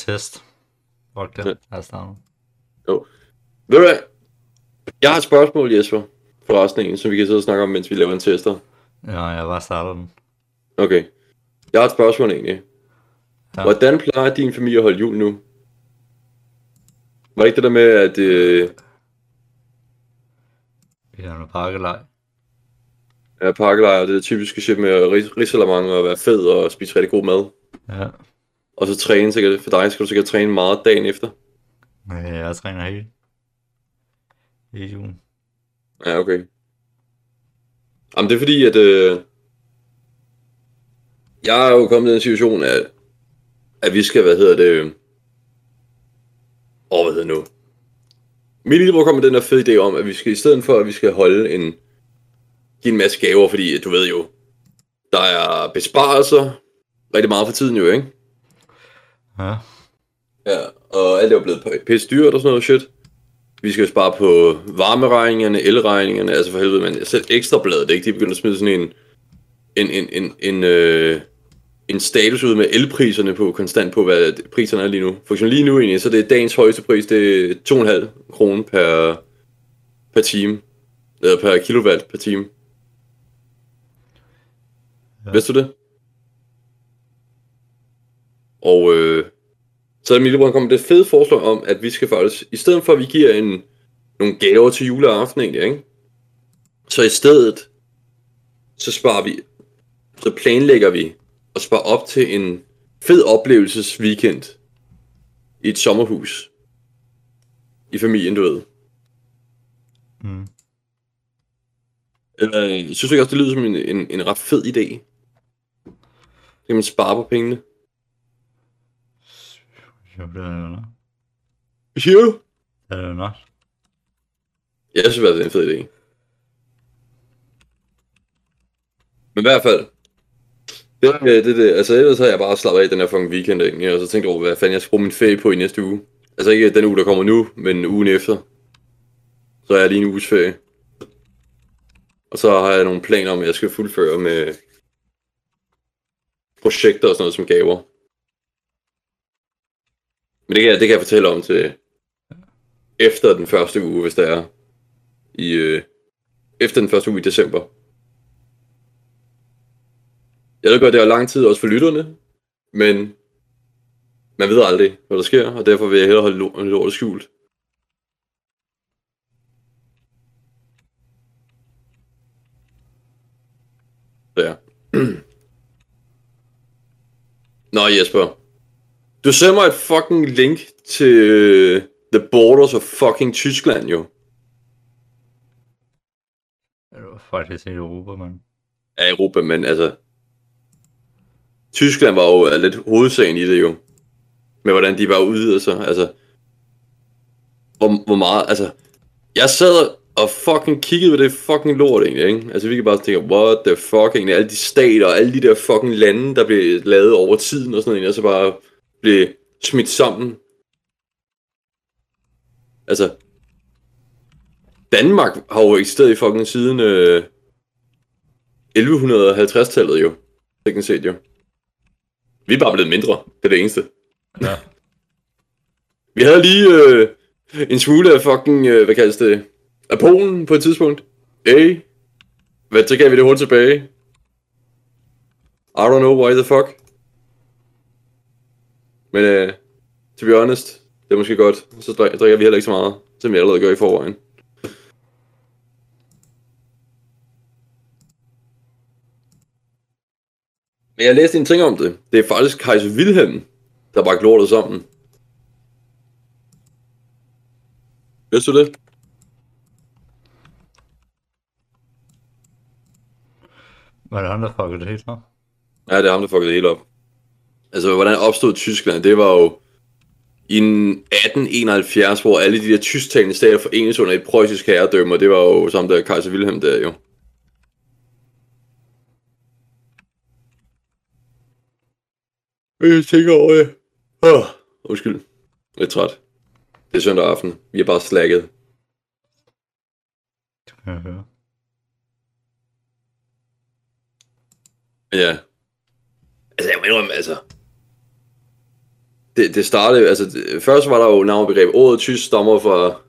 test. Fuck det. Lad os starte. Ved du hvad? Jeg har et spørgsmål, Jesper, forresten en, som vi kan sidde og snakke om, mens vi laver en tester. Ja, jeg bare starter den. Okay. Jeg har et spørgsmål egentlig. Ja. Hvordan plejer din familie at holde jul nu? Var det ikke det der med, at... Øh, Vi har noget pakkelej. ja, pakkelejr, det er typiske shit med ris- risalamande og være fed og spise rigtig god mad. Ja. Og så træne sikkert. For dig skal du sikkert træne meget dagen efter. Men jeg træner hele. Hele julen. Ja, okay. Jamen, det er fordi, at... Øh, jeg er jo kommet i den situation, at, at vi skal, hvad hedder det... Øh, hvad hedder det nu? Min lillebror kom med den der fede idé om, at vi skal, i stedet for, at vi skal holde en... Give en masse gaver, fordi du ved jo, der er besparelser rigtig meget for tiden jo, ikke? Ja. Ja, og alt er jo blevet pisse dyrt og sådan noget shit. Vi skal jo spare på varmeregningerne, elregningerne, altså for helvede, men selv ekstrabladet, ikke? De begynder at smide sådan en, en, en, en, en, øh, en status ud med elpriserne på, konstant på, hvad priserne er lige nu. For eksempel lige nu egentlig, så det er dagens højeste pris, det er 2,5 kroner per, per time, eller per kilowatt per time. Ja. Vidste du det? Og øh, så lillebror kommet med det fede forslag om, at vi skal faktisk, i stedet for at vi giver en, nogle gaver til juleaften egentlig, ikke? Så i stedet, så sparer vi, så planlægger vi at spare op til en fed oplevelsesweekend i et sommerhus. I familien, du ved. Mm. Eller, synes du ikke også, det lyder som en, en, en ret fed idé? Kan man spare på pengene? Jo, det er. Hvad siger du? Det er jo nok. Jeg synes, det er en fed idé. Men i hvert fald, det, er- det, det, det, altså ellers har jeg bare slappet af den her fucking weekend egentlig, og så tænkte jeg over, hvad fanden jeg skal bruge min ferie på i næste uge. Altså ikke den uge, der kommer nu, men ugen efter. Så er jeg lige en uges ferie. Og så har jeg nogle planer om, at jeg skal fuldføre med projekter og sådan noget som gaver. Men det kan, jeg, det kan jeg fortælle om til efter den første uge, hvis der er i øh, efter den første uge i december. Jeg ved godt, det er lang tid også for lytterne, men man ved aldrig, hvad der sker, og derfor vil jeg hellere holde lortet skjult. Så ja. Nå Jesper, du sender mig et fucking link til øh, The Borders of fucking Tyskland jo. Det var faktisk i Europa, man. af Europa, men altså... Tyskland var jo lidt hovedsagen i det jo. Med hvordan de bare udvidede sig, altså... Hvor, hvor meget, altså... Jeg sad og fucking kiggede på det fucking lort egentlig, ikke? Altså vi kan bare tænke, what the fuck egentlig, alle de stater og alle de der fucking lande, der blev lavet over tiden og sådan noget, og så bare blev smidt sammen. Altså... Danmark har jo eksisteret i fucking siden øh, 1150-tallet jo. Teknisk set jo. Vi er bare blevet mindre. Det er det eneste. Ja. Vi havde lige øh, en smule af fucking, øh, hvad kaldes det, af Polen på et tidspunkt. Hey. Hvad, så gav vi det hurtigt tilbage. I don't know why the fuck. Men øh, to be honest, det er måske godt. Så drik- drikker vi heller ikke så meget, som vi allerede gør i forvejen. Men jeg læste en ting om det. Det er faktisk kejser Wilhelm, der bragte lortet sammen. Vidste du det? Var det ham, der fuckede det helt op? Ja, det er ham, der fuckede det hele op. Altså, hvordan opstod Tyskland? Det var jo i 1871, hvor alle de der tysktalende stater forenes under et preussisk herredømme, og det var jo samt der kejser Wilhelm der jo. Jeg tænker over det. Oh, undskyld. Jeg er træt. Det er søndag aften. Vi er bare slækket. Jeg høre. Ja. Altså, jeg må indrømme, altså det, det startede, altså det, først var der jo navnbegreb, ordet tysk stammer fra,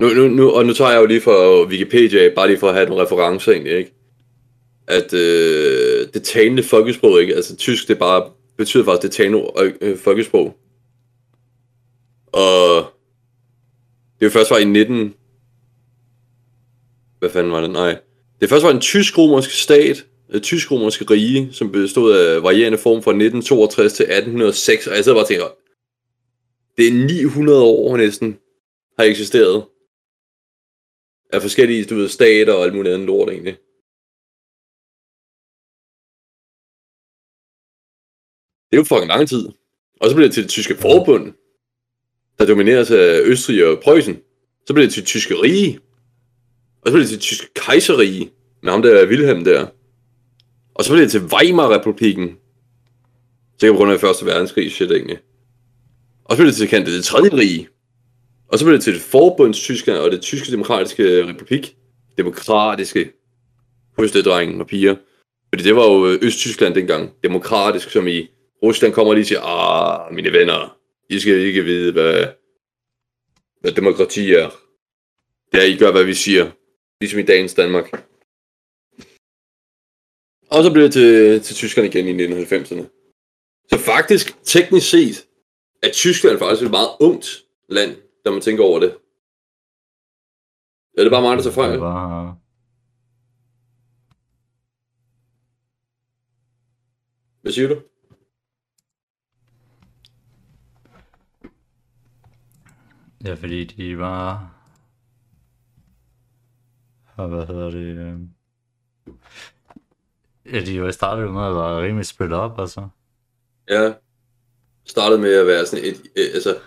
nu, nu, nu, og nu tager jeg jo lige fra Wikipedia, bare lige for at have nogle referencer egentlig, ikke? At øh, det talende folkesprog, ikke? Altså tysk, det bare betyder faktisk det talende øh, øh folkesprog. Og det var først var i 19... Hvad fanden var det? Nej. Det først var en tysk-romersk stat, Øh, tysk-romerske rige, som bestod af varierende form fra 1962 til 1806, og jeg sidder bare og tænker, det er 900 år næsten, har eksisteret. Af forskellige, du ved, stater og alt muligt andet lort egentlig. Det er jo fucking lang tid. Og så bliver det til det tyske forbund, der domineres af Østrig og Preussen. Så bliver det til det tyske rige. Og så bliver det til det tyske kejserige, med ham der Wilhelm der. Og så blev det til Weimar-republiken. Sikkert på grund af første verdenskrig, shit egentlig. Og så blev det til kendt det tredje rige. Og så blev det til det forbunds og det tyske demokratiske republik. Demokratiske. Husk det, drenge og piger. Fordi det var jo øh, Østtyskland dengang. Demokratisk, som i Rusland kommer lige til, ah, mine venner, I skal ikke vide, hvad, hvad demokrati er. Det er, I gør, hvad vi siger. Ligesom i dagens Danmark. Og så blev det til, til Tyskland igen i 1990'erne. Så faktisk, teknisk set, er Tyskland faktisk et meget ungt land, når man tænker over det. Er det bare mig, der tager fejl? Var... Hvad siger du? Ja, fordi de var... Og hvad hedder det? øh, Ja, de jo startede jo med at være rimelig spillet op, altså. Ja. Startede med at være sådan et, øh, altså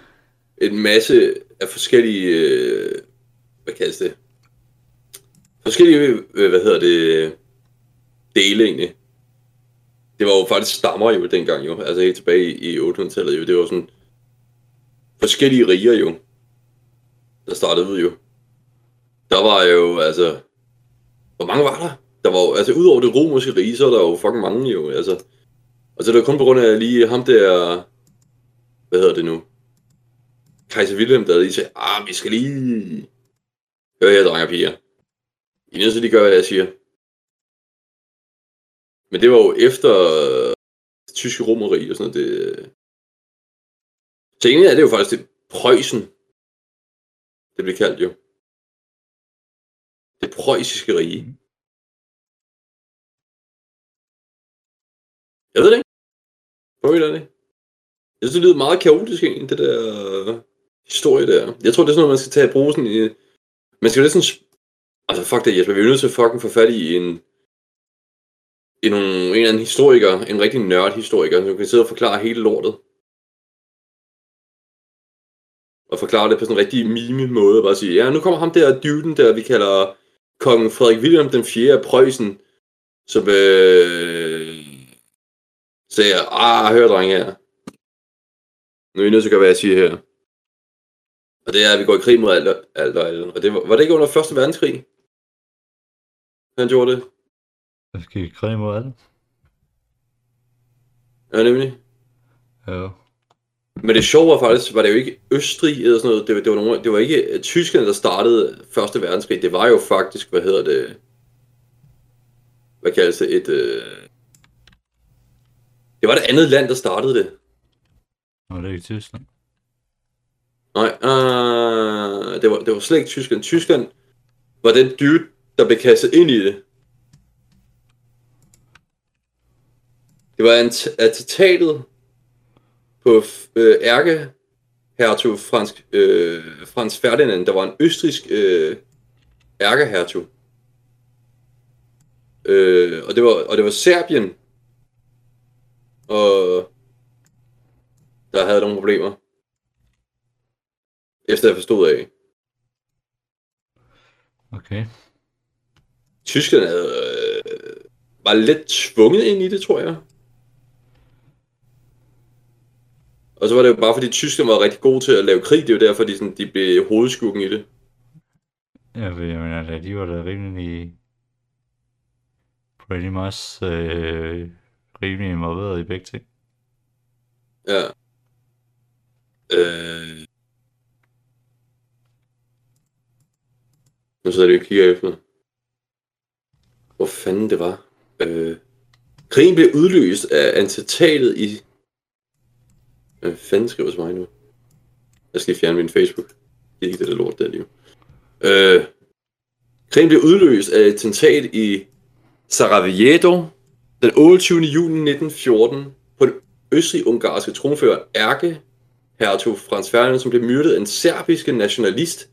en masse af forskellige, øh, hvad kaldes det? Forskellige, øh, hvad hedder det, dele egentlig. Det var jo faktisk stammer jo dengang jo, altså helt tilbage i 800-tallet jo. Det var sådan forskellige riger jo, der startede ud jo. Der var jo, altså, hvor mange var der? Der var jo, altså udover det romerske rige, så er der jo fucking mange jo, altså. Og så er det kun på grund af lige ham der, hvad hedder det nu? Kaiser Wilhelm, der lige sagde, ah, vi skal lige Hør her, drenge og piger. I er nødt til lige gøre, hvad jeg siger. Men det var jo efter det tyske romeri og sådan noget. Det... Så egentlig er det jo faktisk det Preussen, det blev kaldt jo. Det preussiske rige. Mhm. Jeg ved det ikke. Prøv det? Jeg synes, det lyder meget kaotisk egentlig, det der øh, historie der. Jeg tror, det er sådan noget, man skal tage i bruge sådan i... Man skal jo sådan... Altså, fuck det, Jesper. Vi er nødt til at fucking få fat i en... I nogle, en eller anden historiker, en rigtig nørd-historiker, som kan sidde og forklare hele lortet. Og forklare det på sådan en rigtig mime måde. Bare sige, ja, nu kommer ham der dyden der, vi kalder kong Frederik Wilhelm den 4. af Preussen, som øh, sagde, ah, hør drenge her. Nu er I nødt til at gøre, hvad jeg siger her. Og det er, at vi går i krig mod alt, alt og alt. Og det var, var det ikke under Første Verdenskrig? Han gjorde det? Jeg skal i krig mod alt. Ja, nemlig. Ja. Men det sjove var faktisk, var det jo ikke Østrig eller sådan noget. Det, var- det, var, nogle, det var ikke Tyskland, der startede Første Verdenskrig. Det var jo faktisk, hvad hedder det... Hvad kaldes det? Et... Øh... Det var det andet land, der startede det. Og det er ikke Tyskland. Nej, uh, det, var, det var slet ikke Tyskland. Tyskland var den dude, der blev kastet ind i det. Det var attentatet på øh, ærke hertug Frans, øh, Frans Ferdinand, der var en østrisk øh, ærkehertug. Øh, og, det var, og det var Serbien, og der havde nogle problemer. Efter jeg forstod af. Okay. Tyskland havde, øh, var lidt tvunget ind i det, tror jeg. Og så var det jo bare fordi Tyskland var rigtig god til at lave krig, det er jo derfor, de, sådan, de blev hovedskukken i det. Jeg mener, at de var da rimelig... Pretty much øh, rimelig involveret i begge ting. Ja. Øh... Nu sidder jeg lige og kigger efter. Hvor fanden det var. Øh... Krigen blev udløst af antitalet i... Hvad fanden skriver til mig nu? Jeg skal lige fjerne min Facebook. Det er ikke det der lort der lige. Øh... Krigen blev udløst af et tentat i Sarajevo den 28. juni 1914 på den østrig-ungarske tronfører Erke hertug Frans Ferdinand, som blev myrdet af en serbiske nationalist,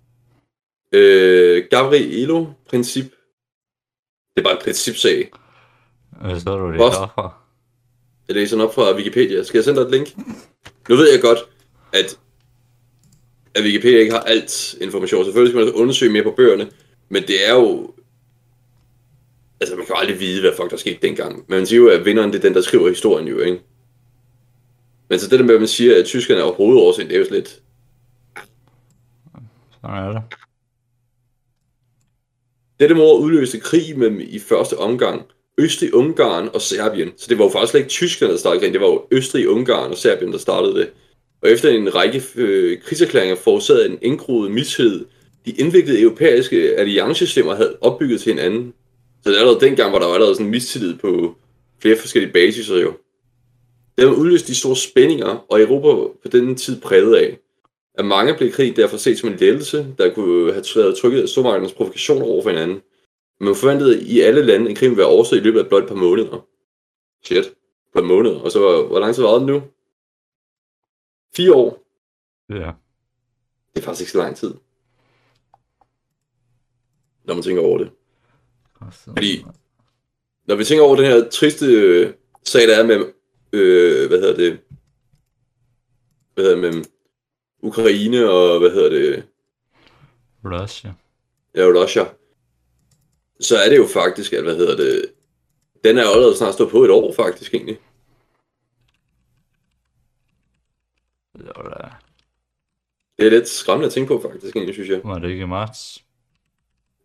øh, Gavrilo Princip. Det er bare en principsag. Hvad står du det Post. derfra? Jeg læser den op fra Wikipedia. Skal jeg sende dig et link? Nu ved jeg godt, at, at Wikipedia ikke har alt information. Selvfølgelig skal man undersøge mere på bøgerne, men det er jo... Altså, man kan jo aldrig vide, hvad fuck der skete dengang. Men man siger jo, at vinderen det er den, der skriver historien jo, ikke? Men så det der med, at man siger, at tyskerne er hovedårsagen, det er jo lidt... Sådan er det. Dette mor udløste krig mellem i første omgang Østrig, Ungarn og Serbien. Så det var jo faktisk slet ikke tyskerne, der startede krigen. Det var jo Østrig, Ungarn og Serbien, der startede det. Og efter en række øh, krigserklæringer forårsagede en indgroet mistillid, de indviklede europæiske alliancesystemer havde opbygget til hinanden. Så allerede dengang var der jo allerede sådan mistillid på flere forskellige basiser jo. Det har udløst de store spændinger, og Europa på denne tid præget af. At mange blev krig derfor set som en lettelse, der kunne have været trykket af stormagternes provokationer over for hinanden. Men man forventede i alle lande, at krigen ville være overstået i løbet af blot et par måneder. Shit. Et par måneder. Og så hvor, hvor lang tid var den nu? Fire år. Ja. Det er faktisk ikke så lang tid. Når man tænker over det. Fordi- Når vi tænker over den her triste øh, sag, der er med, øh, hvad hedder det, hvad hedder det, med Ukraine og, hvad hedder det, Russia. ja, Russia, så er det jo faktisk, at, hvad hedder det, den er jo allerede snart stået på et år, faktisk, egentlig. Da... Det er lidt skræmmende at tænke på, faktisk, egentlig, synes jeg. Var det ikke i marts?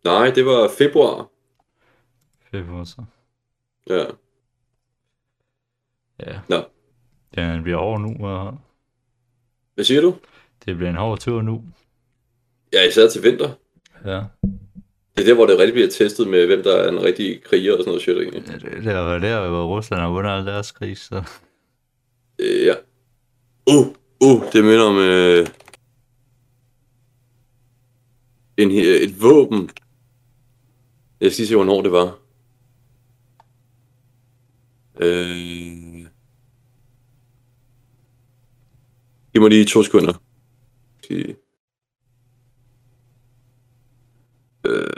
Nej, det var februar. Så. Ja. Ja. Nå. Den bliver over nu, og Hvad siger du? det bliver en hård tur nu. Ja, især til vinter. Ja. Det er der, hvor det rigtig bliver testet med, hvem der er en rigtig kriger og sådan noget shit, egentlig. Ja, Det, det var der, hvor Rusland har vundet alle deres krig, så... Øh, ja. Uh, uh, det minder om øh, en, et våben. Jeg skal lige se, hvornår det var. Øh... Giv mig lige to sekunder. Okay. Øh...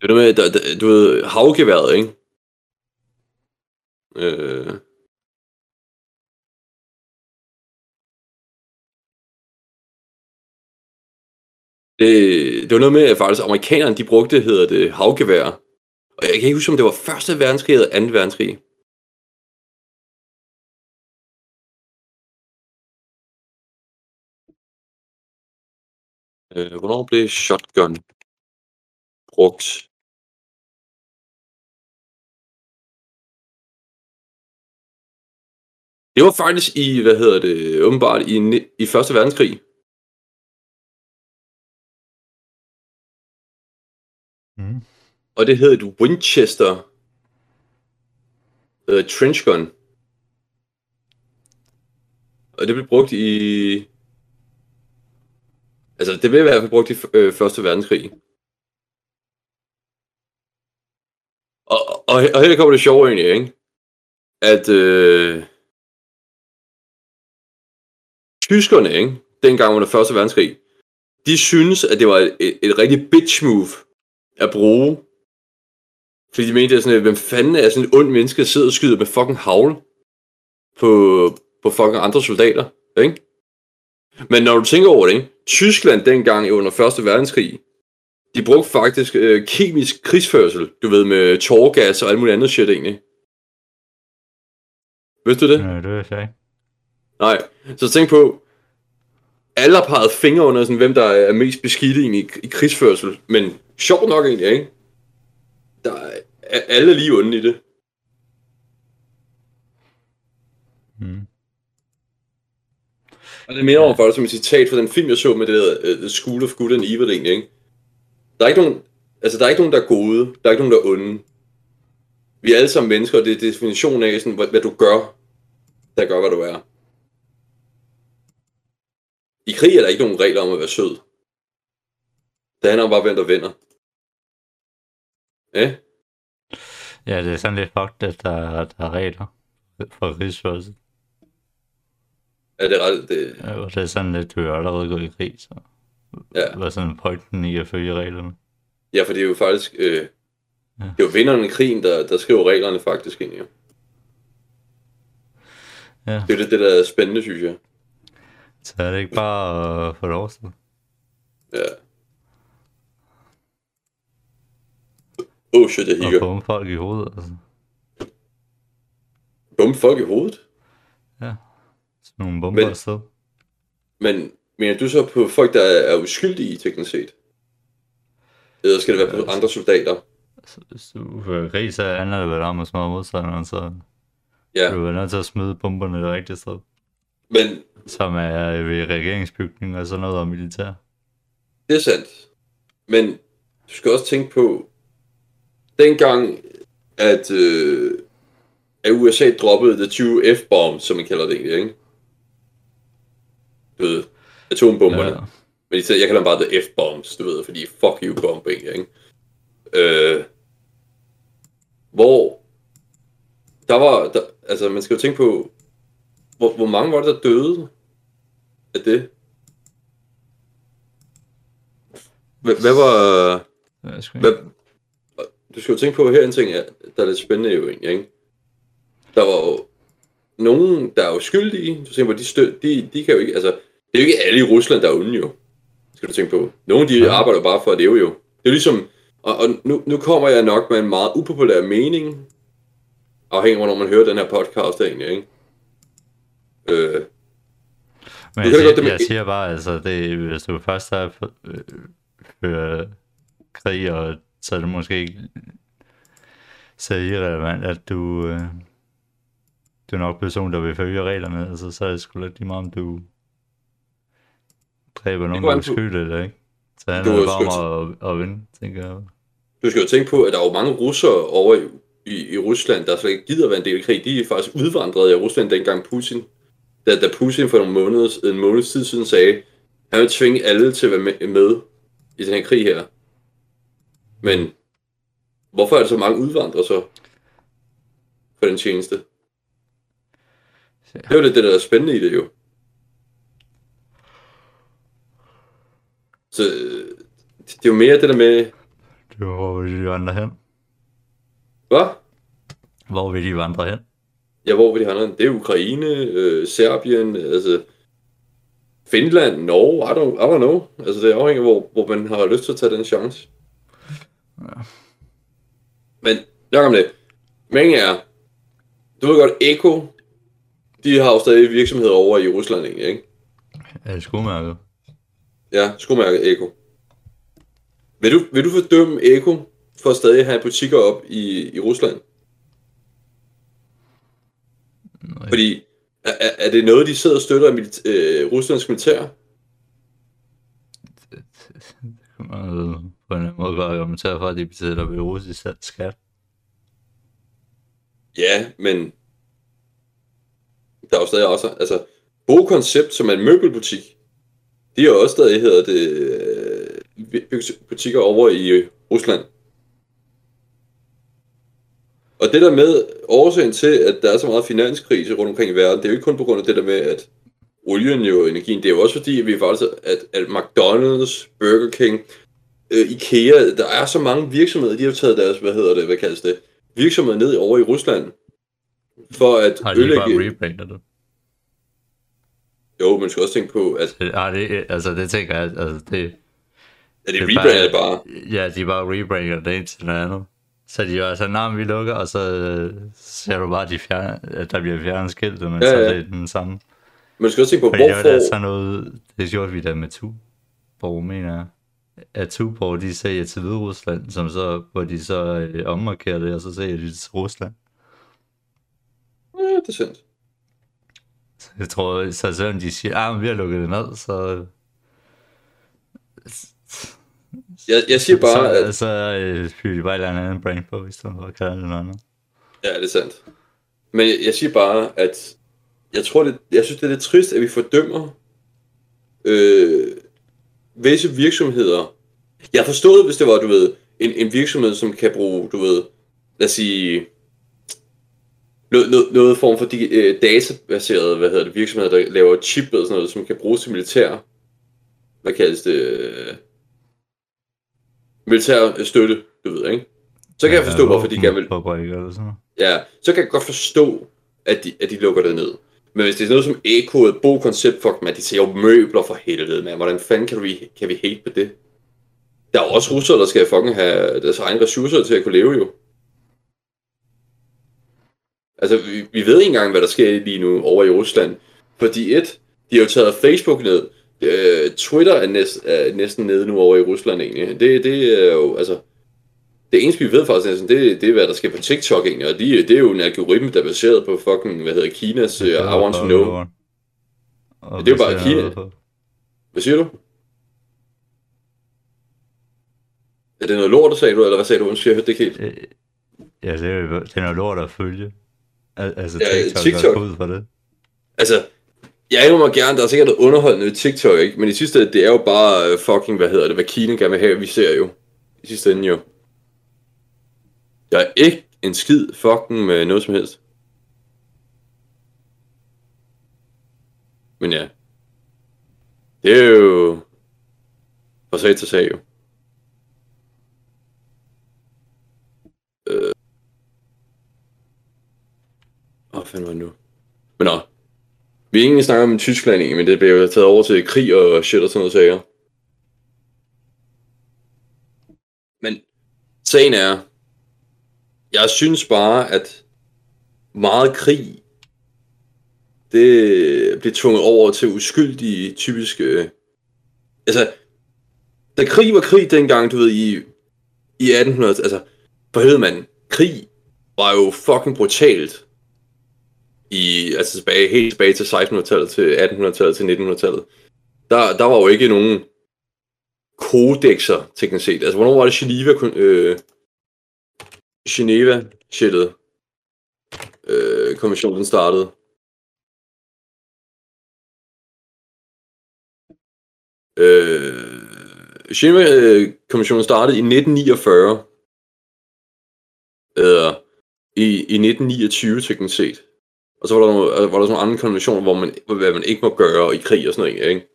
Det er noget med, der, der, du ved, havgeværet, ikke? Øh... Det, det var noget med, at faktisk amerikanerne, de brugte, hedder det, havgevær. Og jeg kan ikke huske, om det var første verdenskrig eller anden verdenskrig. Øh, hvornår blev shotgun brugt? Det var faktisk i, hvad hedder det, åbenbart i, i Første Verdenskrig. Mm. Og det hed et Winchester uh, Trench Gun. Og det blev brugt i... Altså, det blev i hvert fald brugt i øh, Første Verdenskrig. Og, og, og her kommer det sjove egentlig, ikke? At øh, tyskerne, ikke? Dengang under Første Verdenskrig, de synes, at det var et, et, et rigtig bitch move at bruge. Fordi de mente, at sådan, at, hvem fanden er sådan en ond menneske, der sidder og skyder med fucking havl på, på fucking andre soldater, ikke? Men når du tænker over det, ikke? Tyskland dengang under Første Verdenskrig, de brugte faktisk øh, kemisk krigsførsel, du ved, med tårgas og alt muligt andet shit egentlig. Vidste du det? Ja, det vil jeg ikke. Nej. Så tænk på, alle har peget fingre under, sådan, hvem der er mest beskidt i, i krigsførsel. Men sjovt nok egentlig, ikke? Der er, alle lige onde i det. Mm. Og det minder mig faktisk som et citat fra den film, jeg så med det der uh, The School of Good and Evil, egentlig, ikke? Der er ikke nogen, altså der er ikke nogen, der er gode, der er ikke nogen, der er onde. Vi er alle sammen mennesker, og det er definitionen af, sådan, hvad, hvad du gør, der gør, hvad du er. I krig er der ikke nogen regler om at være sød. Det handler om bare, hvem der vinder. Ja? Ja, det er sådan lidt fucked, at der, der er regler for rigsførelse. Ja, det er ret, det, Ja, og det er sådan lidt, du er allerede gået i krig, så ja. hvad er sådan pointen i at følge reglerne? ja, for det er jo faktisk, øh, Ja. det er jo vinderen i krigen, der, der skriver reglerne faktisk ind, jo. Ja, Det er jo det, det der er spændende, synes jeg. så er det ikke bare at få lov til. Ja. Oh shit, jeg hikker. bombe folk i hovedet, altså. Bumpe folk i hovedet. Ja. Sådan nogle bomber Men- afsted. Men mener du så på folk, der er uskyldige, teknisk set? Eller skal det være på andre soldater? Så hvis du krig, så handler det vel om at smadre modstanderen, så Ja, du er nødt til at smide bomberne det rigtige sted. men Som er ved regeringsbygning og sådan noget og militær. det er sandt. Men du skal også tænke på, dengang, at, øh, at USA droppede The 20 F-bombs, som man kalder det egentlig, ikke? Du ved, atombomberne. Ja. Men de, jeg kalder dem bare the F-bombs, du ved, fordi fuck you bombing, ikke? Øh, hvor der var, der, altså man skal jo tænke på, hvor, hvor mange var det, der døde af det? Hvad, hvad var, Ja, hvad, du skal jo tænke på her en ting, der er lidt spændende jo egentlig, ikke? Der var jo nogen, der er jo skyldige, du tænker på, de, stø, de, de kan jo ikke, altså, det er jo ikke alle i Rusland, der er onde jo, skal du tænke på. Nogle de Ja. arbejder bare for at leve jo. Det er ligesom, og, og nu, nu kommer jeg nok med en meget upopulær mening, afhængig af, hvornår man hører den her podcast egentlig, ikke? Øh, Men Du jeg, siger, godt det jeg siger bare, altså, det, hvis du først har øh, krig, og så er det måske ikke så irrelevant, at du, øh, du er nok person, der vil følge reglerne, altså, så er det sgu lidt lige meget, om du dræber nogen, der er uskyldige eller ikke. Så handler er bare om at, at vinde, tænker jeg. Du skal jo tænke på, at der er jo mange russere over i, i, i Rusland, der slet ikke gider være en del af krig. De er faktisk udvandret i Rusland dengang Putin. Da, da Putin for nogle måneder, en måneds tid siden sagde, han vil tvinge alle til at være med, med i den her krig her. Men hvorfor er der så mange udvandrere så? For den tjeneste. Det er jo det, der er spændende i det jo. Så det er jo mere det der med, Du, hvor vil de vandre hen? hvad? Hvor vil de vandre hen? Ja, hvor vil de have Det er Ukraine, øh, Serbien, altså Finland, Norge, I don't, I don't know. Altså det afhænger af, hvor, hvor man har lyst til at tage den chance. Ja. Men nok om det. Men er, du ved godt, Eko, de har jo stadig virksomheder over i Rusland, egentlig, ikke? Er det skomærket? Ja, skomærket Eko. Vil du, vil du fordømme Eko for at stadig have butikker op i, i Rusland? Nej. Fordi, er, er- er det noget, de sidder og støtter af milita- øh, Ruslands militær? kan man jo på en måde godt argumentere for, at de betaler ved russisk skat. Ja, men der er jo stadig også, altså, Bo Koncept, som er en møbelbutik, de har også stadig, hedder det, øh, butikker over i Rusland. Og det der med årsagen til, at der er så meget finanskrise rundt omkring i verden, det er jo ikke kun på grund af det der med, at olien jo energien, det er jo også fordi, at vi faktisk, at, at McDonald's, Burger King, øh, Ikea, der er så mange virksomheder, de har taget deres, hvad hedder det, hvad kaldes det, virksomheder ned over i Rusland, for at Har de bare ødelægge... rebrandet det? Jo, man skal også tænke på, at, Det- Har det, altså det tænker jeg, altså det... at det er rebrander bare. Ja, de bare rebrander det ind til noget andet. Så de var sådan, nah, vi lukker, og så øh, ser du bare, de fjerne, at der bliver fjernet skiltet, men Ja, så ja. er det den samme. Man skal også tænke på, Fordi det var da hvorfor... sådan noget, det gjorde vi da med Tuborg, mener jeg. At Tuborg, de sælger til Hviderusland, som så, hvor de så øh, ommarkerer det, og så sælger de det til Rusland. Ja, det er sandt. Jeg tror, så selvom de siger, at vi har lukket det ned, så... Jeg, jeg siger bare, så, at... Så øh, fyrer de bare et eller andet brain på, i stedet for at kalde det noget andet. Ja, det er sandt. Men jeg, jeg siger bare, at jeg tror, det, jeg synes, det er lidt trist, at vi fordømmer øh, visse virksomheder. Jeg forstod, hvis det var, du ved, en, en virksomhed, som kan bruge, du ved, lad os sige, noget, noget, noget form for de, øh, databaseret, hvad hedder det, virksomheder, der laver chip og sådan noget, som kan bruges til militær, hvad kaldes det, øh, militær støtte, du ved, ikke? Så kan jeg forstå, hvorfor de gerne vil, Fabrikker eller sådan noget. Ja, så kan jeg godt forstå, at de, at de lukker det ned. Men hvis det er noget som Eko, et bo koncept, fuck man, de ser jo møbler for helvede, man. Hvordan fanden kan vi, kan vi hate på det? Der er også russere, der skal fucking have deres egne ressourcer til at kunne leve jo. Altså, vi, vi ved ikke engang, hvad der sker lige nu over i Rusland. Fordi et, de har jo taget Facebook ned. Øh, Twitter er, næst, er næsten nede nu over i Rusland egentlig. Det, det er jo, altså... Det eneste, vi ved faktisk det, det er, hvad der sker på TikTok egentlig, og de, det er jo en algoritme, der er baseret på fucking, hvad hedder Kinas uh, I want to know. Og Det er jo bare Kina. Hvad siger du? Er det noget lort, sagde du, eller hvad sagde du? Undskyld, jeg hørte det ikke helt. Øh, Ja, det er det er noget lort at følge. Al- Altså, Ja, TikTok, TikTok. TikTok. ud for det. Altså, jeg indrømmer gerne, der er sikkert noget underholdende ved TikTok, ikke? Men i sidste ende, det er jo bare øh, fucking, hvad hedder det, hvad Kina gerne vil have, vi ser jo. I sidste ende jo. Jeg er ikke en skid fucking med noget som helst. Men ja. Det er jo... For sag til sag jo. Øh... Åh, hvad fanden var det nu? Men nå. Vi er egentlig snakket om Tyskland egentlig, men det bliver jo taget over til krig og shit og sådan noget sager. Men sagen er, jeg synes bare, at meget krig, det bliver tvunget over til uskyldige, typiske... Altså, da krig var krig dengang, du ved, i, i 1800, altså, for helvede mand, krig var jo fucking brutalt i, altså tilbage, helt tilbage til 1600-tallet, til 1800-tallet, til 1900-tallet. Der, der var jo ikke nogen kodexer, teknisk set. Altså, hvornår var det Geneva, øh, Geneva shittet, øh, konventionen startede? Øh, Geneva-konventionen øh, startede i 1949. Eller øh, i, i 1929, teknisk set. Og så var der, nogle, øh, var der sådan nogle andre konventioner, hvor man, hvad man ikke må gøre i krig og sådan noget, ikke?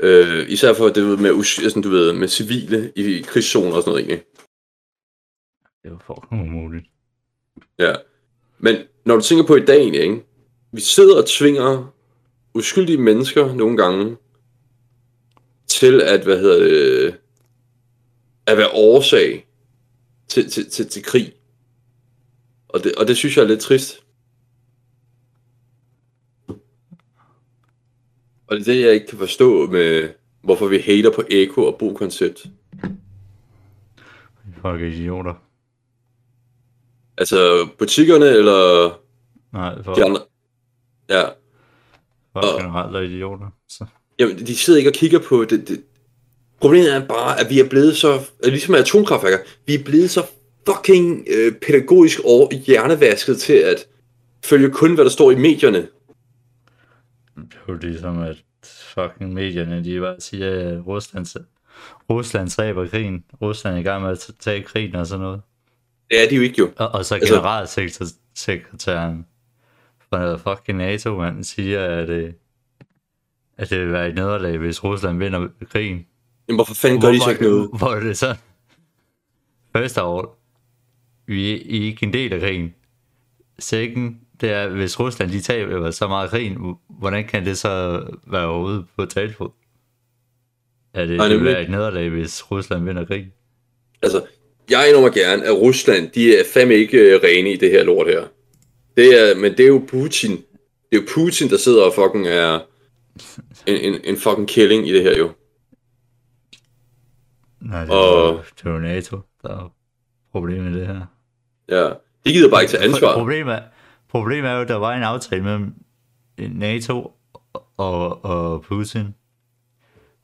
Øh, især for det med, us- sådan, du ved, med civile i krigszoner og sådan noget, ikke? Det var fucking umuligt. Ja. Men når du tænker på i dag, egentlig, ikke? Vi sidder og tvinger uskyldige mennesker nogle gange til at, hvad hedder det, at være årsag til, til, til, til krig. Og det, og det synes jeg er lidt trist. Og det er det, jeg ikke kan forstå med, hvorfor vi hater på Eko og Bo-koncept. Folk er idioter. Altså butikkerne eller Nej, folk, de andre. Ja, folk og- generelt er idioter. Så. Jamen, de sidder ikke og kigger på det. det. Problemet er bare, at vi er blevet så, ligesom atomkraftværker, vi er blevet så fucking øh, pædagogisk og hjernevasket til at følge kun, hvad der står i medierne. Det er jo ligesom, at fucking medierne, de bare siger, at Rusland, Rusland dræber krigen. Rusland er i gang med at tage krigen og sådan noget. Det er de jo ikke jo. Og, og så Altså- generalsekretæren fra fucking NATO, man siger, at, øh, at det vil være et nederlag, hvis Rusland vinder krigen. Jamen, hvorfor fanden gør de så ikke noget? Hvor er det så? Først af all, vi er ikke en del af krigen. Second, det er, hvis Rusland de taber så meget krigen, hvordan kan det så være ude på talfod? Er det, Nej, det vil være et nederlag, hvis Rusland vinder krigen? Altså, jeg indrømmer gerne, at Rusland, de er fandme ikke øh, rene i det her lort her. Det er, men det er jo Putin. Det er jo Putin, der sidder og fucking er en, en, en fucking killing i det her jo. Nej, det, Og- er, det er jo NATO, der er problemet i det her. Ja. De gider bare ikke tage ansvar. Problemet er, problemet er jo, at der var en aftale mellem NATO og, og Putin,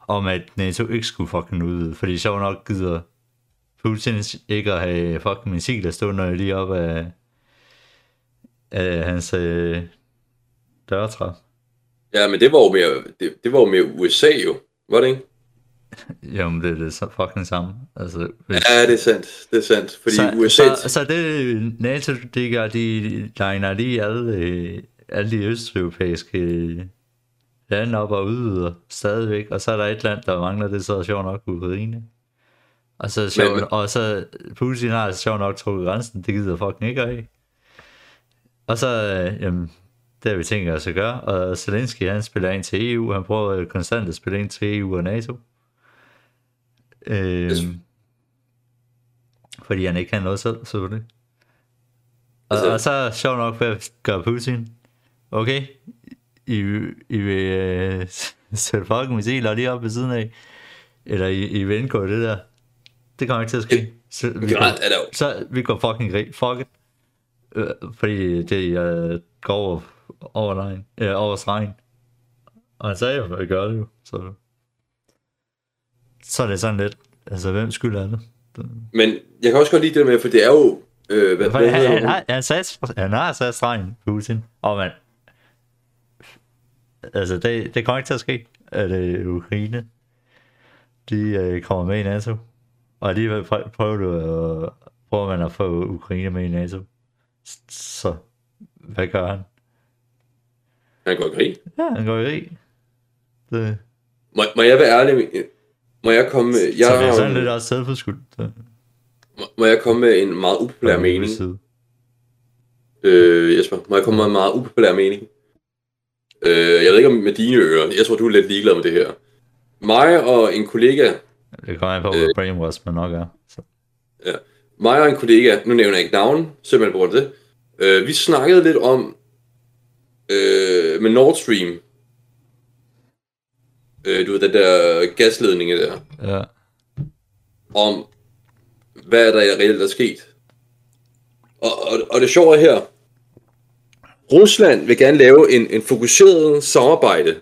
om at NATO ikke skulle fucking udvide, fordi sjovt nok gider Putin ikke at have fucking missiler stående lige op af, af hans øh, dørtrap. Ja, men det var jo mere, det, det var jo mere USA jo, var det ikke? Jamen, det er det så fucking samme. Altså, hvis, Ja, det er sandt, det er sandt, fordi så, USA... så, så det NATO, de gør, de legner lige alle, øh, alle de østeuropæiske lande op og udvider stadigvæk, og så er der et land, der mangler, det er så sjovt nok Ukraine. Og så, sjov, Men- og så Putin har sjovt nok trukket grænsen, det gider fucking ikke af. Og så, øh, jamen, det har vi tænkt os at gøre, og Zelensky han spiller ind til EU, han prøver konstant at spille ind til EU og NATO. Øh, Yes. fordi han ikke kan noget selv, selvfølgelig. Og, Altså- og så sjovt nok, hvad gør Putin? Okay, I, I vil øh, sætte fucking missiler lige op ved siden af, eller I, I vil indgå det der. Det kommer ikke til at ske. Så vi, går, så vi går fucking krig. Fuck it. Øh, fordi det øh, går over, over, øh, over stregen. Og han sagde at vi gør det jo. Så, så er det sådan lidt, altså hvem skyld er det? Men jeg kan også godt lide det med, for det er jo... Øh, hvad, hvad han, han, har, han, sagde, han har sat stregen, Putin. Og man, altså det, det kommer ikke til at ske, at øh, Ukraine, de øh, kommer med i NATO. Og alligevel prø- prøver du at, prøver man at få Ukraine med i NATO. Så, hvad gør han? Han går i krig. Ja, han går i krig. Det, Må, må jeg være ærlig? Må jeg komme med... Jeg, så det er sådan lidt også selvforskyldt. Må, må jeg komme med en meget upopulær mening? Side. Øh, Jesper, må jeg komme med en meget upopulær mening? Øh, jeg ved ikke om med dine ører. Jeg tror, du er lidt ligeglad med det her. Mig og en kollega, Det kommer an på, hvor brainwash man nok er. Så. mig og en kollega, nu nævner jeg ikke navn, simpelthen på grund af det. Øh, vi snakkede lidt om øh, med Nord Stream. Øh, du ved, den der gasledning der. Ja. om, hvad der reelt er sket. Og, og, og det sjove er her, Rusland vil gerne lave en, en fokuseret samarbejde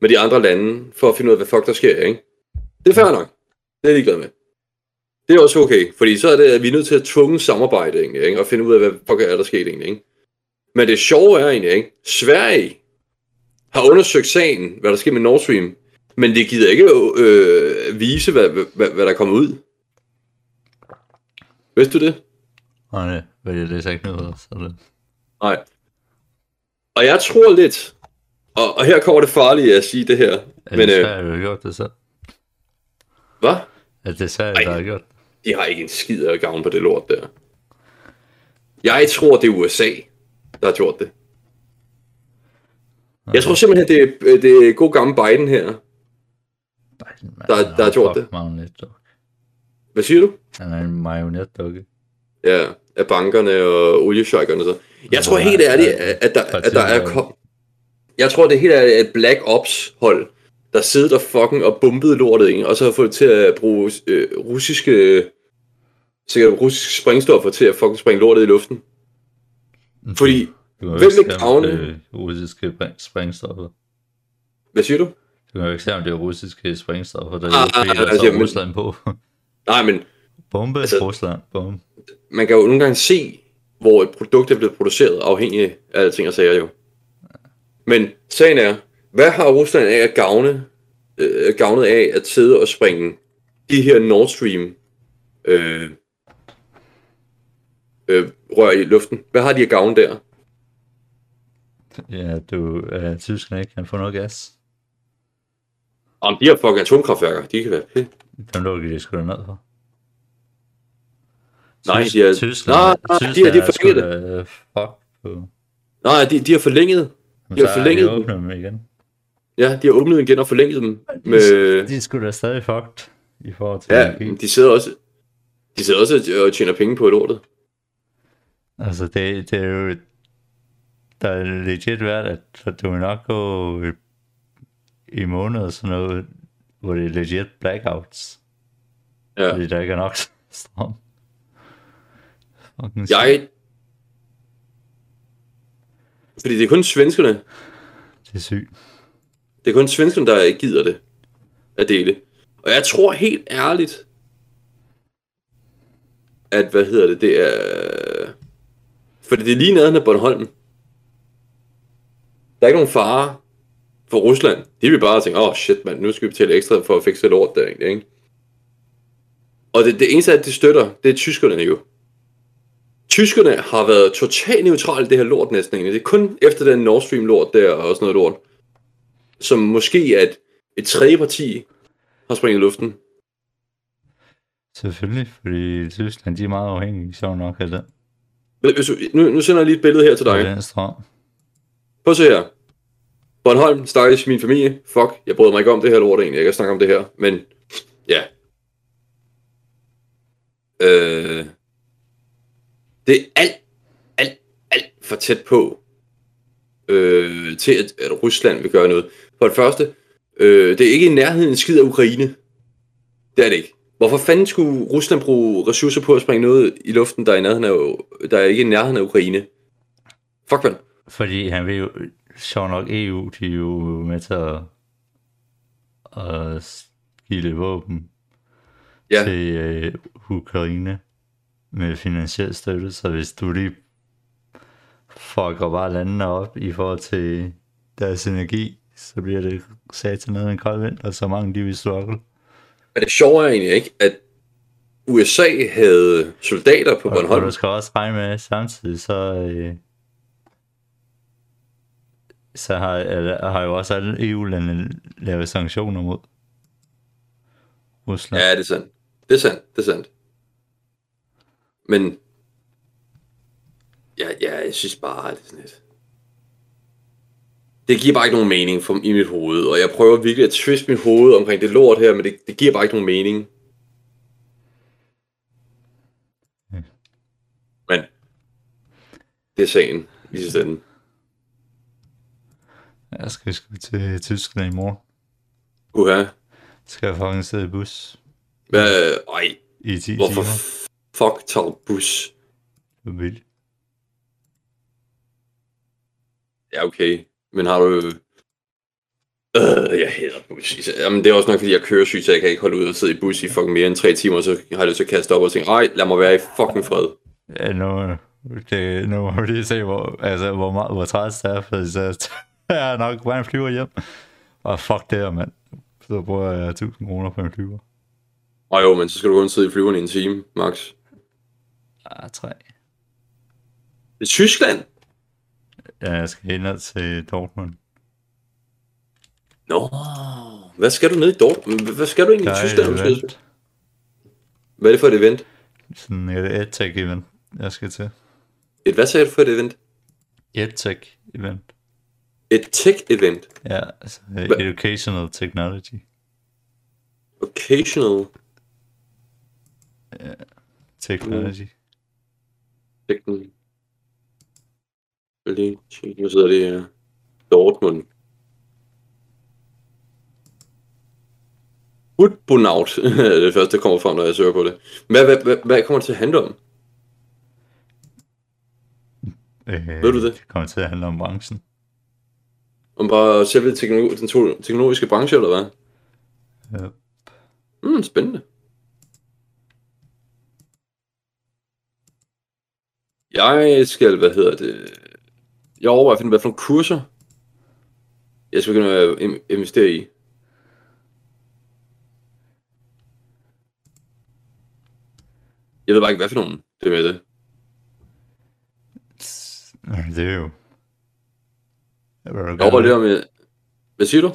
med de andre lande, for at finde ud af, hvad fuck der sker, ikke? Det er fair nok. Det er jeg ligeglad med. Det er også okay, fordi så er det, at vi er nødt til at tvunge samarbejde, egentlig, ikke? Og finde ud af, hvad fuck er der sket, egentlig, ikke? Men det sjove er egentlig, ikke? Sverige har undersøgt sagen, hvad der sker med Nord Stream, men det gider ikke øh, vise, hvad, hvad, hvad der kommer ud. Vidste du det? Og det vil jeg læse ikke noget, så det... Nej. Og jeg tror lidt, og, og her kommer det farlige at sige det her, Er men det øh, der har gjort det så? Hvad? Er det Sverige, Ej. der har gjort? De har ikke en skid af gavn på det lort der. Jeg tror, det er USA, der har gjort det. Jeg tror simpelthen, det er, det er god gammel Biden her. Biden, man, Der- der har gjort det. Marionetdukke. Hvad siger du? Han er en marionetdukke. Ja, af bankerne og oliesjejkerne så. Jeg tror helt ærligt, at, at, der, at der er... Kom... Jeg tror, det er helt ærligt et Black Ops hold, der sidder der fucking og bumpede lortet, ikke? og så har fået til at bruge øh, russiske... Sikkert russiske sprængstoffer til at fucking springe lortet i luften. Fordi, kan jo Hvem vil gavne? er russiske sprængstoffer. hvad siger du? Du kan jo ikke se, om det er russiske sprængstoffer, der Ah, er ah, altså, jamen- Rusland på. Nej, men Bombe, Altså- Rusland, bombe. man kan jo nogle gange se, hvor et produkt er blevet produceret, afhængig af alting og sager jo. Men sagen er, hvad har Rusland af at gavne, øh, gavnet af at sidde og springe de her Nord Stream øh, øh, rør i luften? Hvad har de at gavne der? Ja, du, uh, Tyskland ikke kan få noget gas. Om de her fucking atomkraftværker, de kan være pæ. Dem lukker de sgu da ned for. Nej, de er- Tyskland, Nej, nej, de har- de har Tyskland er sgu forlænget fuck på. Nej, de, de har forlænget. De har er forlænget de dem. åbnet dem igen. Ja, de har åbnet igen og forlænget dem. Med, De er sgu da stadig fucked i forhold til ja, de sidder også de sidder også og tjener penge på lortet. Altså, det, det er jo... Der er legit værd, at for du vil nok gå i, i måneder sådan noget, hvor det er legit blackouts. Ja. Fordi der ikke er nok strøm. Fucking Jeg... Fordi det er kun svenskerne, Det er sygt det er kun svenskerne, der ikke gider det at dele. Og jeg tror helt ærligt, at, hvad hedder det, det er... Fordi det er lige nede af Bornholm. Der er ikke nogen fare for Rusland. De vil bare tænke, åh oh, shit mand, nu skal vi betale ekstra for at fikse et lort der egentlig, ikke? Og det, det eneste, at de støtter, det er tyskerne jo. Tyskerne har været totalt neutrale i det her lort næsten egentlig. Det er kun efter den Nord Stream lort der og sådan noget lort, som måske at et tredje parti har springet i luften. Selvfølgelig, fordi Tyskland, de er meget afhængige, sjov nok af. Men Hvis du, nu, nu sender jeg lige et billede her til dig. strøm. Prøv at se her. Bornholm, stakkels min familie. Fuck, jeg bryder mig ikke om det her lort egentlig. Jeg kan snakke om det her, men ja. Øh, det er alt, alt, alt for tæt på øh, til, at, at Rusland vil gøre noget. For det første, øh, det er ikke i nærheden en skid af Ukraine. Det er det ikke. Hvorfor fanden skulle Rusland bruge ressourcer på at springe noget i luften, der er, i nærheden af, der er ikke i nærheden af Ukraine? Fuck, mand. Fordi han vil jo, sjov nok EU, de er jo med til at, at lidt våben Ja. til øh, Ukraine med finansiel støtte, så hvis du lige fucker bare landene op i forhold til deres energi, så bliver det sat til noget en kold vind, og så mange de vil struggle. Men det sjove er egentlig ikke, at USA havde soldater på Og, og Bornholm. du skal også regne med samtidig, så, øh, så har, eller, har jo også alle EU-lande lavet sanktioner mod Rusland. Ja, det er sandt. Det er sandt, det er sandt. Men, ja, ja, jeg synes bare, det er sådan lidt... Det giver bare ikke nogen mening for, i mit hoved, og jeg prøver virkelig at twiste mit hoved omkring det lort her, men det, det giver bare ikke nogen mening. Hmm. Men, det er sagen i sidste ende. Jeg skal sgu til Tyskland i morgen. Uha. Skal jeg fucking sidde i bus Hvad, ej, i 10 hvorfor timer. fuck tager bus? Det er vildt. Ja, okay. Men har du... Øh, jeg hader bus. Jamen, det er også nok, fordi jeg kører sygt, så jeg kan ikke holde ud og sidde i bus i fucking mere end tre timer, så har jeg lyst til at kaste op og tænke, ej, lad mig være i fucking fred. Ja, nu, det, nu må vi lige se, hvor, altså, hvor, meget, hvor træt det er, for så jeg er nok bare en flyver hjem. Og fuck det her, mand. Så bruger jeg 1000 kroner på en flyver. Og jo, men så skal du kun sidde i flyveren i en time, max. Ah, tre. Det er Tyskland? Ja, jeg skal ned til Dortmund. Nå, hvad skal du ned i Dortmund? Hvad skal du egentlig Der i Tyskland? et Hvad, event. er det for et event? Sådan et EdTech event, jeg skal til. Et hvad sagde du for et event? EdTech event. Et tech-event. Ja, altså Hva- Educational Technology. Occasional Technology. technology. Nu sidder det her. Dortmund. Udbonaut er det første, der kommer frem, når jeg søger på det. Hvad, hvad, hvad, hvad kommer det til at handle om? Øh, Ved du det? Det kommer til at handle om branchen. Om bare selve teknologi, den to- teknologiske branche, eller hvad? Ja. Mm, spændende. Jeg skal, hvad hedder det... Jeg overvejer at finde, hvad for nogle kurser, jeg skal begynde at investere i. Jeg ved bare ikke, hvad for nogen det er med det. Øh, Det er jo... Jeg overvejer lidt om, jeg... Hvad siger du?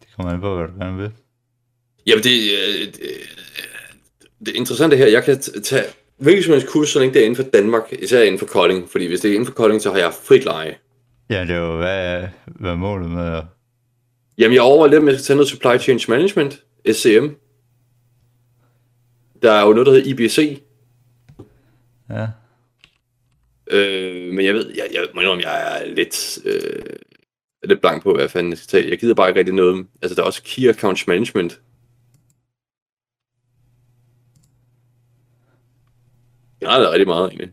Det kommer an på, hvad du gerne vil. Jamen, det, øh, det, det interessante her, jeg kan tage hvilket som helst kurs, så længe det er inden for Danmark, især inden for Kolding, fordi hvis det er inden for Kolding, så har jeg frit leje. Ja, det er jo, hvad hvad er målet med at... Jamen, jeg overvejer lidt, jeg skal tage noget Supply Chain Management, SCM. Der er jo noget, der hedder IBC, Ja, øh, men jeg ved, jeg, jeg må indrømme, jeg er lidt, øh, lidt blank på, hvad fanden jeg skal tage. Jeg gider bare ikke rigtig noget. Altså, der er også Key Accounts Management. Jeg har det rigtig meget, egentlig.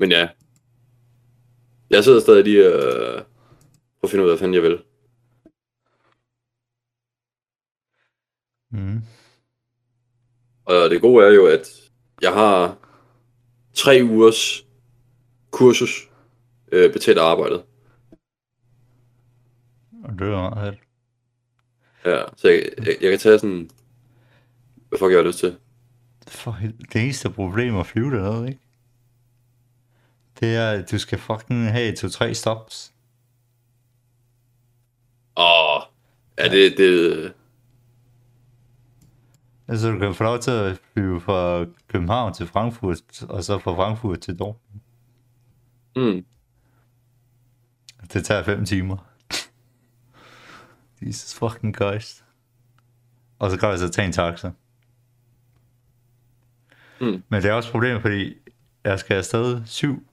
Men ja. Jeg sidder stadig lige og øh, prøver at finde ud af, hvad fanden jeg vil. Mm. Og det gode er jo, at jeg har tre ugers kursus øh, betalt arbejdet. Og det er meget. Ja, så jeg, jeg, jeg kan tage sådan... Hvad fuck jeg har lyst til? For. Det eneste problem at flyve dernede, ikke? Det er, du skal fucking have to-tre stops. Åh, ja, det, det, Altså, du kan få lov til at flyve fra København til Frankfurt, og så fra Frankfurt til Dortmund. mm, Det tager 5 timer. Jesus fucking Christ. Og så kan jeg så tage en taxa. Mm. Men det er også et problem, fordi jeg skal afsted 7.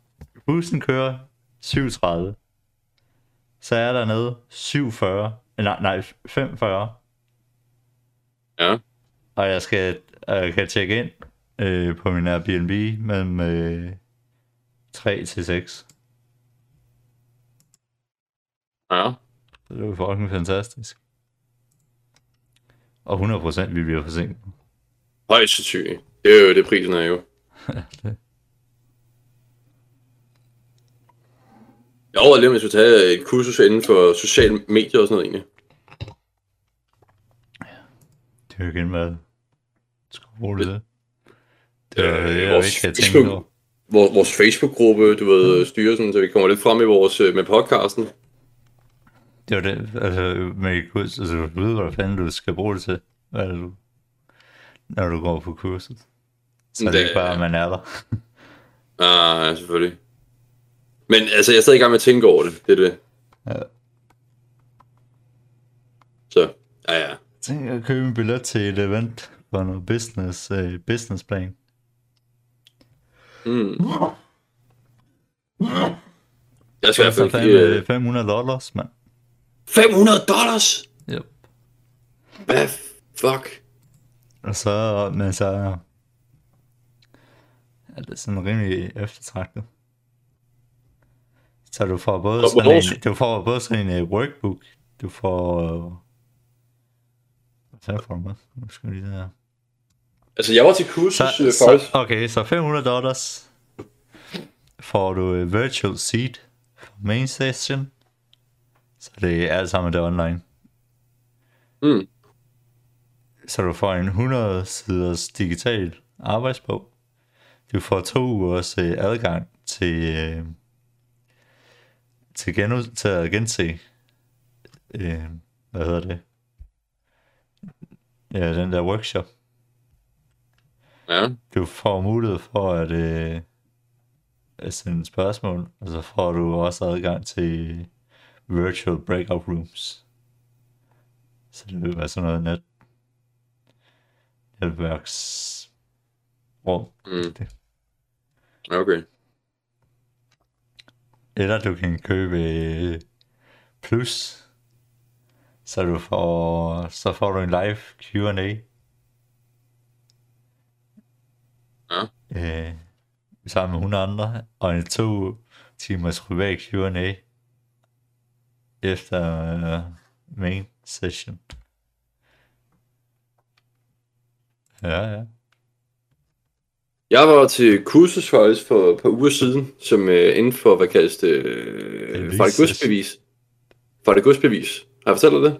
Bussen kører 7.30. Så er jeg dernede 7.40. Nej, nej, 5.40. ja. Og jeg skal jeg kan tjekke ind øh, på min Airbnb mellem øh, 3 til 6. Ja. Det er jo fucking fantastisk. Og 100% vi bliver forsinket. Højst sandsynligt. Det er jo det, prisen er jo. det. Jeg overvejede lige, om jeg skulle tage et kursus inden for sociale medier og sådan noget egentlig. Det er jo igen, du bruge det? Det Øh, er det, jeg vores ikke kan tænke Facebook- over. Vores, vores Facebook-gruppe, du ved, styrer sådan, så vi kommer lidt frem i vores, øh, med podcasten. Det jo det, altså med et kurs, altså du ved, hvad fanden du skal bruge det til, hvad er det, du, når du går på kurset. Så det, Det- er ikke bare, at man er der. Ah, ja, selvfølgelig. Men altså, jeg stadig i gang med at tænke over det. Det er det. Ja. Så, ja, ja. Tænk at købe en billet til et event for noget business, uh, businessplan. Mm. Jeg skal i hvert Så fald fandme ikke... øh, 500 dollars, mand. 500 dollars? Yep. Hvad fuck? Og så, men så er det sådan rimelig eftertragtet. Så du får både Og sådan hvornår- en, du får både sådan en uh, workbook, du får, uh, hvad får du med? Nu skal lige der. Altså, jeg var til kursus, Så, øh, så, faktisk. okay, så 500 dollars får du uh, virtual seat for main session. Så det er alt sammen det er online. Mm. Så du får en 100 siders digital arbejdsbog. Du får to ugers øh, adgang til, øh, til, gen, til at gense, øh, hvad hedder det? Ja, den der workshop. Ja. Du får mulighed for at, øh, at sende spørgsmål, og så får du også adgang til virtual breakout rooms. Så det vil være sådan noget net netværks rum. Mm. Det. Okay. Eller du kan købe øh, plus, så du får, så får du en live Q&A. Ja. Øh, sammen med 100 andre, og en to timers privat Q&A efter øh, main session. Ja, ja. Jeg var til kursus faktisk for et par uger siden, som øh, inden for, hvad kaldes det, øh, Bevis. for det godsbevis. For det godsbevis. Har jeg fortalt dig det?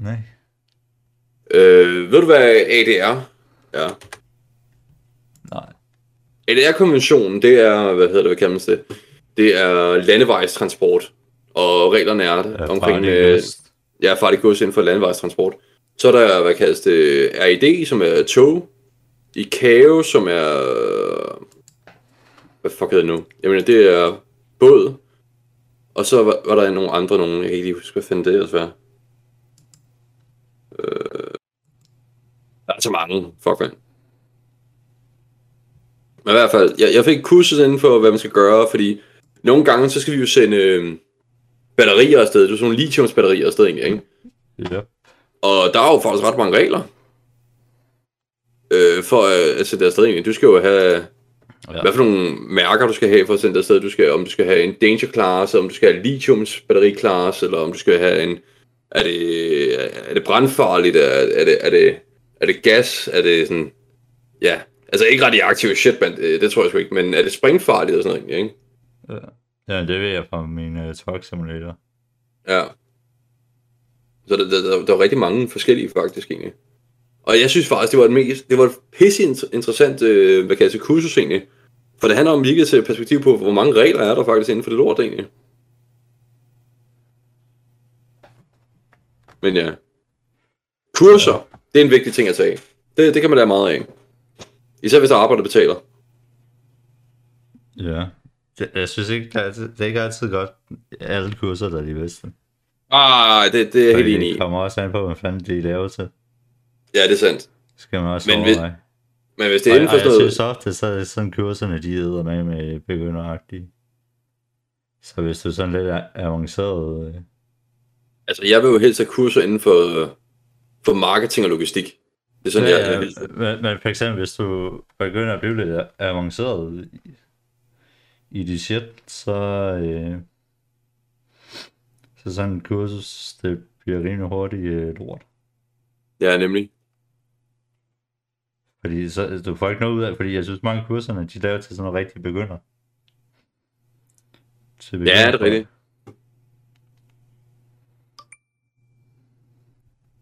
Nej. Øh, ved du hvad ADR er? Nej. ADR-konventionen, det er, hvad hedder det, hvad kaldes det? Det er landevejstransport, og reglerne er det, Ja, omkring, øh, ja, farligt gods inden for landevejstransport. Så er der, hvad kaldes det, RID, som er tog, ICAO, som er, hvad fuck hedder det nu? Jamen, det er båd, og så var, var der nogle andre, nogle, jeg kan ikke lige huske, hvad fanden det ellers var. Øh, der er så mange, fuck man. Men i hvert fald, jeg, jeg fik kurset inden for, hvad man skal gøre, fordi nogle gange, så skal vi jo sende øh, batterier afsted. Det er sådan nogle lithiumsbatterier afsted, egentlig, ikke? Ja. Og der er jo faktisk ret mange regler. Øh, for øh, at sætte det afsted, egentlig. Du skal jo have Ja. Hvad for nogle mærker du skal have for at sende afsted? Du skal, om du skal have en danger class, om du skal have lithiums batteri class, eller om du skal have en... Er det, er det brandfarligt? Er, er, det, er, det, er det gas? Er det sådan... Ja, altså ikke radioaktiv shit, men det, det tror jeg sgu ikke, men er det springfarligt og sådan noget, ikke? Ja, ja det ved jeg fra min uh, truck simulator. Ja. Så der, der, der, der var rigtig mange forskellige faktisk egentlig. Og jeg synes faktisk, det var et, mest, det var et pisse interessant, øh, hvad kan jeg sige, kursus egentlig. For det handler om virkelig til perspektiv på, hvor mange regler er der faktisk inden for det lort egentlig. Men ja. Kurser, det er en vigtig ting at tage. Det, det kan man lære meget af. Især hvis der arbejder betaler. Ja. Jeg synes ikke, det er, det er ikke altid godt, alle kurser, der er de bedste. Ah, det, det er helt enig i. Det kommer også an på, hvad fanden de laver til. Ja, det er sandt. Skal man også men overveje. Hvis, men hvis det er for sådan noget... Jeg synes ofte, så er sådan kurserne, de æder med med begynderagtige. Så hvis du er sådan lidt avanceret... Øh... Altså, jeg vil jo helst have kurser inden for, for marketing og logistik. Det er sådan, ja, jeg, jeg men, men for eksempel, hvis du begynder at blive lidt avanceret i, i dit shit, så... Øh, så sådan en kursus, det bliver rimelig hurtigt øh, lort. Ja, nemlig. Fordi så, du får ikke noget ud af, fordi jeg synes mange kurserne, de laver til sådan noget rigtig begynder. Til begynder ja, det er rigtigt.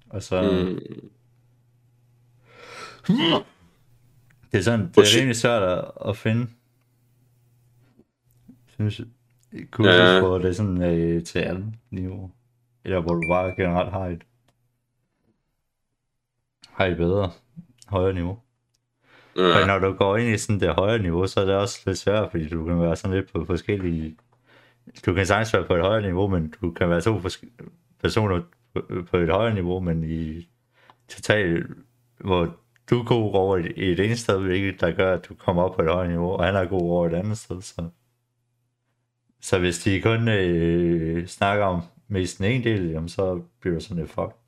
Og så... Mm. Det er sådan, det er rimelig svært at, at finde. Synes kursus, ja. hvor det er sådan øh, til alle niveauer. Eller hvor du bare generelt har et, har et bedre, højere niveau. Ja. Og når du går ind i sådan det højere niveau, så er det også lidt svært, fordi du kan være sådan lidt på forskellige... Du kan sagtens være på et højere niveau, men du kan være to forske- personer på et højere niveau, men i totalt, hvor du er god over i et ene sted, hvilket der gør, at du kommer op på et højere niveau, og han er god over et andet sted, så... Så hvis de kun øh, snakker om mest den ene del, jamen så bliver det sådan lidt fucked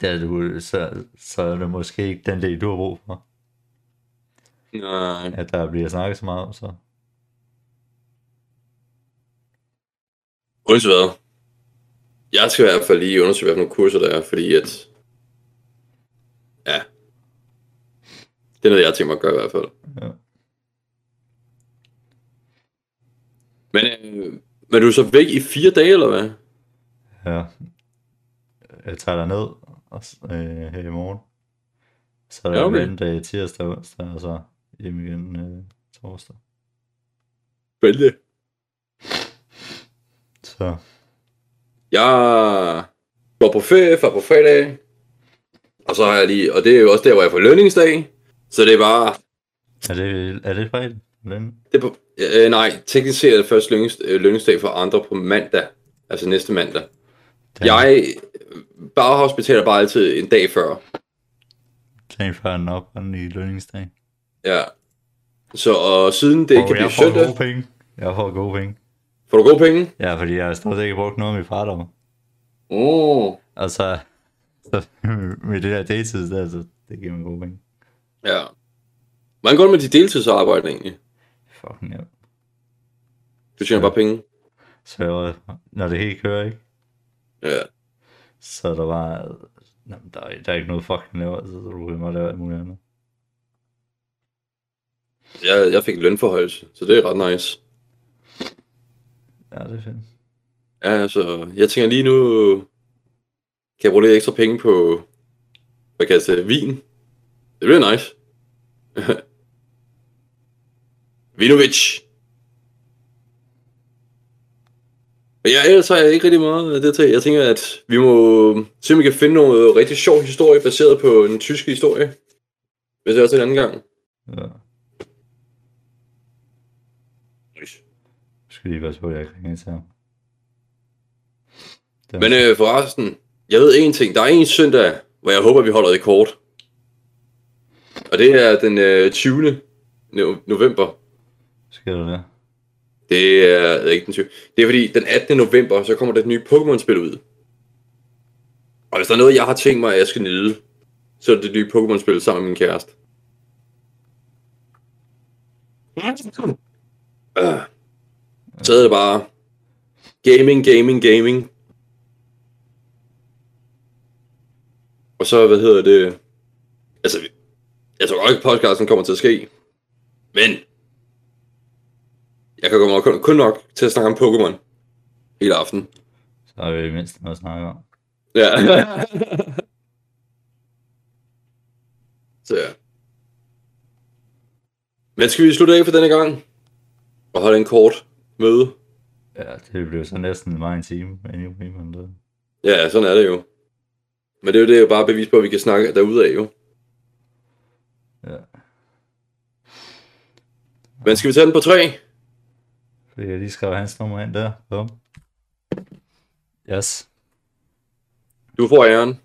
der du, så, så er det måske ikke den del, du har brug for. Nej. At der bliver snakket så meget om, så. Uanset hvad. Jeg skal i hvert fald lige undersøge, hvilke kurser der er, fordi at... Ja. Det er noget, jeg tænker mig at gøre i hvert fald. Ja. Men, øh, men du er så væk i fire dage, eller hvad? Ja. Jeg tager dig ned og, øh, her i morgen. Så er der ja, okay. en dag tirsdag onsdag, og så hjem igen øh, torsdag. Spændende. Så. Jeg går på ferie fra på fredag, og så har jeg lige, og det er jo også der, hvor jeg får lønningsdag, så det er bare... Er det, er det fredag? Løn? Det er på, øh, nej, teknisk set er det først lønningsdag, lønningsdag for andre på mandag, altså næste mandag. Den. Jeg Bauhaus betaler bare altid en dag før. Dagen før den op, og i lønningsdag. Ja. Så og siden det ikke kan blive søndag... Jeg får gode penge. Jeg får gode penge. Får du gode penge? Ja, fordi jeg har stort ikke brugt noget af min far der. Oh. Og så, så med det der deltid, der, så det giver mig gode penge. Ja. Hvordan går det med de deltidsarbejde egentlig? Fucking ja. Du tjener bare penge? Så når det helt kører, ikke? Ja. Så der var, jamen, der, er, der er ikke noget fucking laver, så du kan bare lave alt muligt andet. Jeg, jeg fik lønforhøjelse, så det er ret nice. Ja, det er fedt. Ja, altså, jeg tænker lige nu, kan jeg bruge lidt ekstra penge på, hvad kan jeg sige, vin. Det bliver nice. Vinovic. Men ja, ellers har jeg ikke rigtig meget af det til. Jeg tænker, at vi må se, om vi kan finde noget rigtig sjov historie, baseret på en tysk historie. Hvis det er til en anden gang. Ja. Jeg skal lige passe på, at jeg ikke ringer til ham. Men øh, forresten, jeg ved en ting. Der er en søndag, hvor jeg håber, vi holder det kort. Og det er den øh, 20. november. Skal du det? Det er ikke den 20. Det er fordi, den 18. november, så kommer der et nyt Pokémon-spil ud. Og hvis der er noget, jeg har tænkt mig, at jeg skal nyde, så er det det nye Pokémon-spil sammen med min kæreste. Uh, så er det bare gaming, gaming, gaming. Og så, hvad hedder det? Altså, jeg tror godt ikke, podcasten kommer til at ske. Men, jeg kan komme kun, kun nok til at snakke om Pokémon hele aften. Så har vi mindst noget at snakke om. Ja. så ja. Men skal vi slutte af for denne gang? Og holde en kort møde? Ja, det blev så næsten meget en time. Anyway, men det... Ja, sådan er det jo. Men det er jo det, er jo bare bevis på, at vi kan snakke derude af jo. Ja. Men skal vi tage den på tre? Så jeg lige skrev hans nummer ind der. Bum. Yes. Du får æren.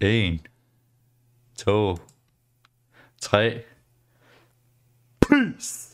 1, 2, 3. Peace!